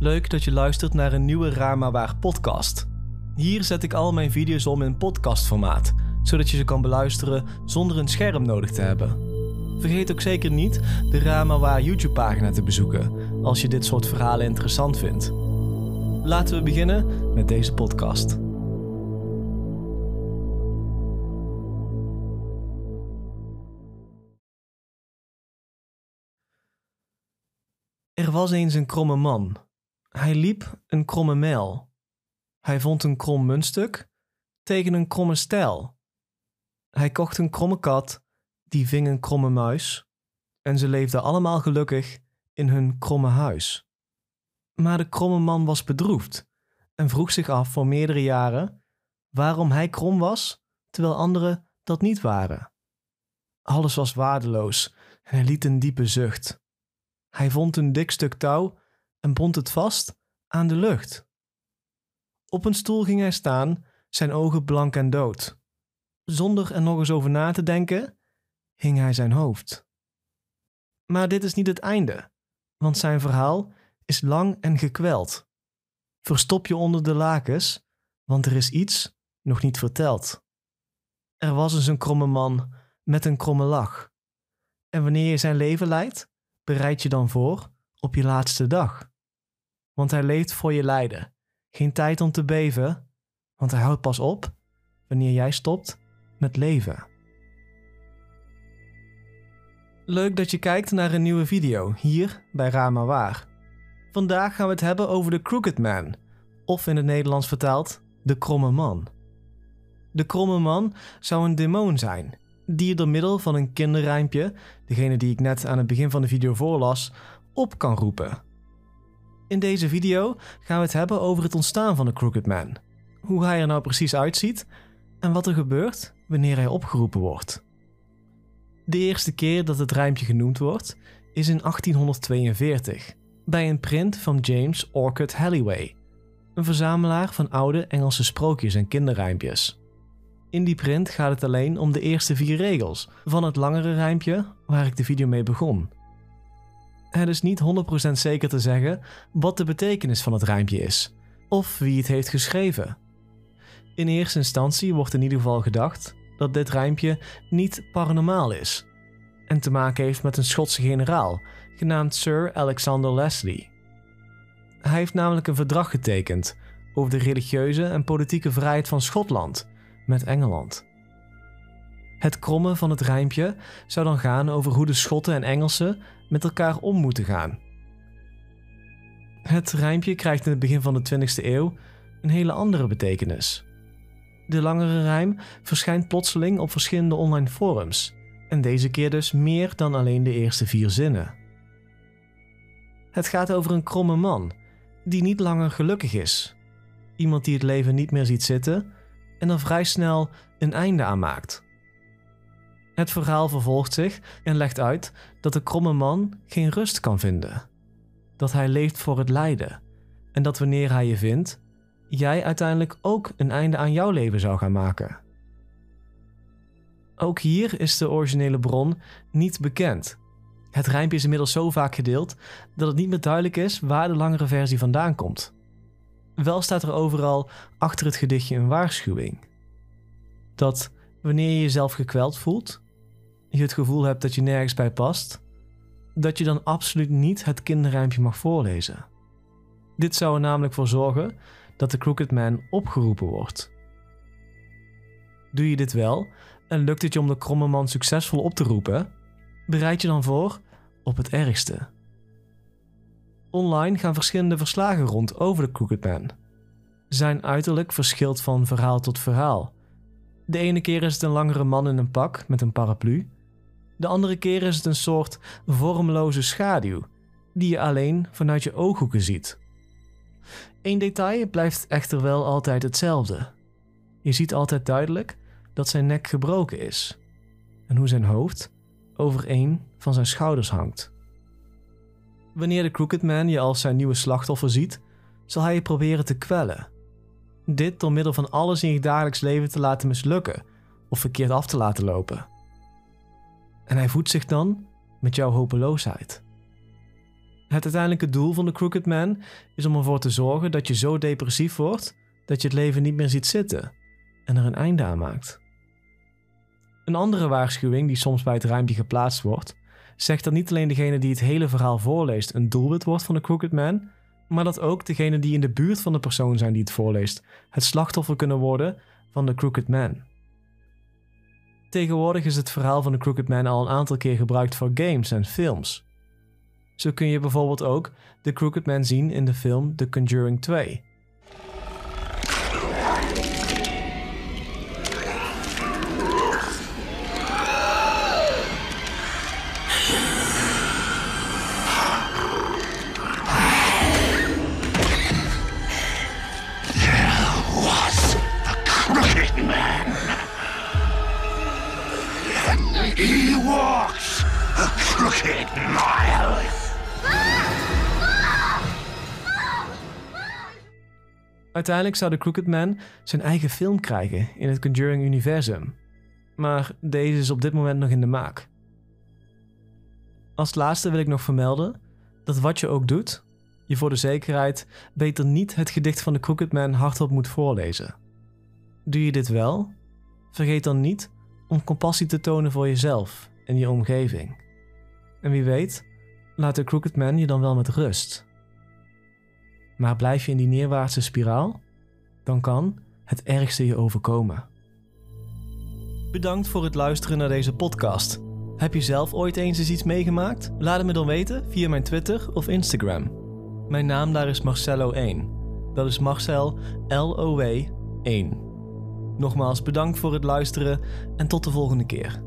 Leuk dat je luistert naar een nieuwe Raar maar Waar podcast. Hier zet ik al mijn video's om in podcastformaat, zodat je ze kan beluisteren zonder een scherm nodig te hebben. Vergeet ook zeker niet de Raar maar Waar YouTube pagina te bezoeken, als je dit soort verhalen interessant vindt. Laten we beginnen met deze podcast. Er was eens een kromme man. Hij liep een kromme mijl. Hij vond een krom muntstuk tegen een kromme stijl. Hij kocht een kromme kat, die ving een kromme muis, en ze leefden allemaal gelukkig in hun kromme huis. Maar de kromme man was bedroefd en vroeg zich af voor meerdere jaren waarom hij krom was, terwijl anderen dat niet waren. Alles was waardeloos en hij liet een diepe zucht. Hij vond een dik stuk touw en bond het vast aan de lucht. Op een stoel ging hij staan, zijn ogen blank en dood. Zonder er nog eens over na te denken, hing hij zijn hoofd. Maar dit is niet het einde, want zijn verhaal is lang en gekweld. Verstop je onder de lakens, want er is iets nog niet verteld. Er was eens een kromme man met een kromme lach. En wanneer je zijn leven leidt, bereid je dan voor op je laatste dag. Want hij leeft voor je lijden. Geen tijd om te beven, want hij houdt pas op wanneer jij stopt met leven. Leuk dat je kijkt naar een nieuwe video hier bij Rama Waar. Vandaag gaan we het hebben over de Crooked Man, of in het Nederlands vertaald, de kromme man. De kromme man zou een demon zijn, die je door middel van een kinderrijmpje, degene die ik net aan het begin van de video voorlas, op kan roepen. In deze video gaan we het hebben over het ontstaan van de Crooked Man, hoe hij er nou precies uitziet en wat er gebeurt wanneer hij opgeroepen wordt. De eerste keer dat het rijmpje genoemd wordt is in 1842 bij een print van James Orchard Halliway, een verzamelaar van oude Engelse sprookjes en kinderrijmpjes. In die print gaat het alleen om de eerste vier regels van het langere rijmpje waar ik de video mee begon. Het is niet 100% zeker te zeggen wat de betekenis van het rijmpje is, of wie het heeft geschreven. In eerste instantie wordt in ieder geval gedacht dat dit rijmpje niet paranormaal is en te maken heeft met een Schotse generaal genaamd Sir Alexander Leslie. Hij heeft namelijk een verdrag getekend over de religieuze en politieke vrijheid van Schotland met Engeland. Het krommen van het rijmpje zou dan gaan over hoe de Schotten en Engelsen met elkaar om moeten gaan. Het rijmpje krijgt in het begin van de 20e eeuw een hele andere betekenis. De langere rijm verschijnt plotseling op verschillende online forums en deze keer dus meer dan alleen de eerste vier zinnen. Het gaat over een kromme man die niet langer gelukkig is, iemand die het leven niet meer ziet zitten en er vrij snel een einde aan maakt. Het verhaal vervolgt zich en legt uit dat de kromme man geen rust kan vinden. Dat hij leeft voor het lijden en dat wanneer hij je vindt, jij uiteindelijk ook een einde aan jouw leven zou gaan maken. Ook hier is de originele bron niet bekend. Het rijmpje is inmiddels zo vaak gedeeld dat het niet meer duidelijk is waar de langere versie vandaan komt. Wel staat er overal achter het gedichtje een waarschuwing. Dat wanneer je jezelf gekweld voelt, je het gevoel hebt dat je nergens bij past, dat je dan absoluut niet het kinderrijmpje mag voorlezen. Dit zou er namelijk voor zorgen dat de Crooked Man opgeroepen wordt. Doe je dit wel en lukt het je om de kromme man succesvol op te roepen, bereid je dan voor op het ergste. Online gaan verschillende verslagen rond over de Crooked Man. Zijn uiterlijk verschilt van verhaal tot verhaal. De ene keer is het een langere man in een pak met een paraplu. De andere keer is het een soort vormloze schaduw die je alleen vanuit je ooghoeken ziet. Eén detail blijft echter wel altijd hetzelfde. Je ziet altijd duidelijk dat zijn nek gebroken is en hoe zijn hoofd over een van zijn schouders hangt. Wanneer de Crooked Man je als zijn nieuwe slachtoffer ziet, zal hij je proberen te kwellen. Dit door middel van alles in je dagelijks leven te laten mislukken of verkeerd af te laten lopen. En hij voedt zich dan met jouw hopeloosheid. Het uiteindelijke doel van de Crooked Man is om ervoor te zorgen dat je zo depressief wordt dat je het leven niet meer ziet zitten en er een einde aan maakt. Een andere waarschuwing die soms bij het ruimpje geplaatst wordt, zegt dat niet alleen degene die het hele verhaal voorleest een doelwit wordt van de Crooked Man, maar dat ook degenen die in de buurt van de persoon zijn die het voorleest het slachtoffer kunnen worden van de Crooked Man. Tegenwoordig is het verhaal van de Crooked Man al een aantal keer gebruikt voor games en films. Zo kun je bijvoorbeeld ook de Crooked Man zien in de film The Conjuring 2. Uiteindelijk zou de Crooked Man zijn eigen film krijgen in het Conjuring-universum. Maar deze is op dit moment nog in de maak. Als laatste wil ik nog vermelden dat wat je ook doet, je voor de zekerheid beter niet het gedicht van de Crooked Man hardop moet voorlezen. Doe je dit wel? Vergeet dan niet om compassie te tonen voor jezelf en je omgeving. En wie weet, laat de Crooked Man je dan wel met rust. Maar blijf je in die neerwaartse spiraal, dan kan het ergste je overkomen. Bedankt voor het luisteren naar deze podcast. Heb je zelf ooit eens eens iets meegemaakt? Laat het me dan weten via mijn Twitter of Instagram. Mijn naam daar is Marcello1. Dat is Marcel L-O-W 1. Nogmaals bedankt voor het luisteren en tot de volgende keer.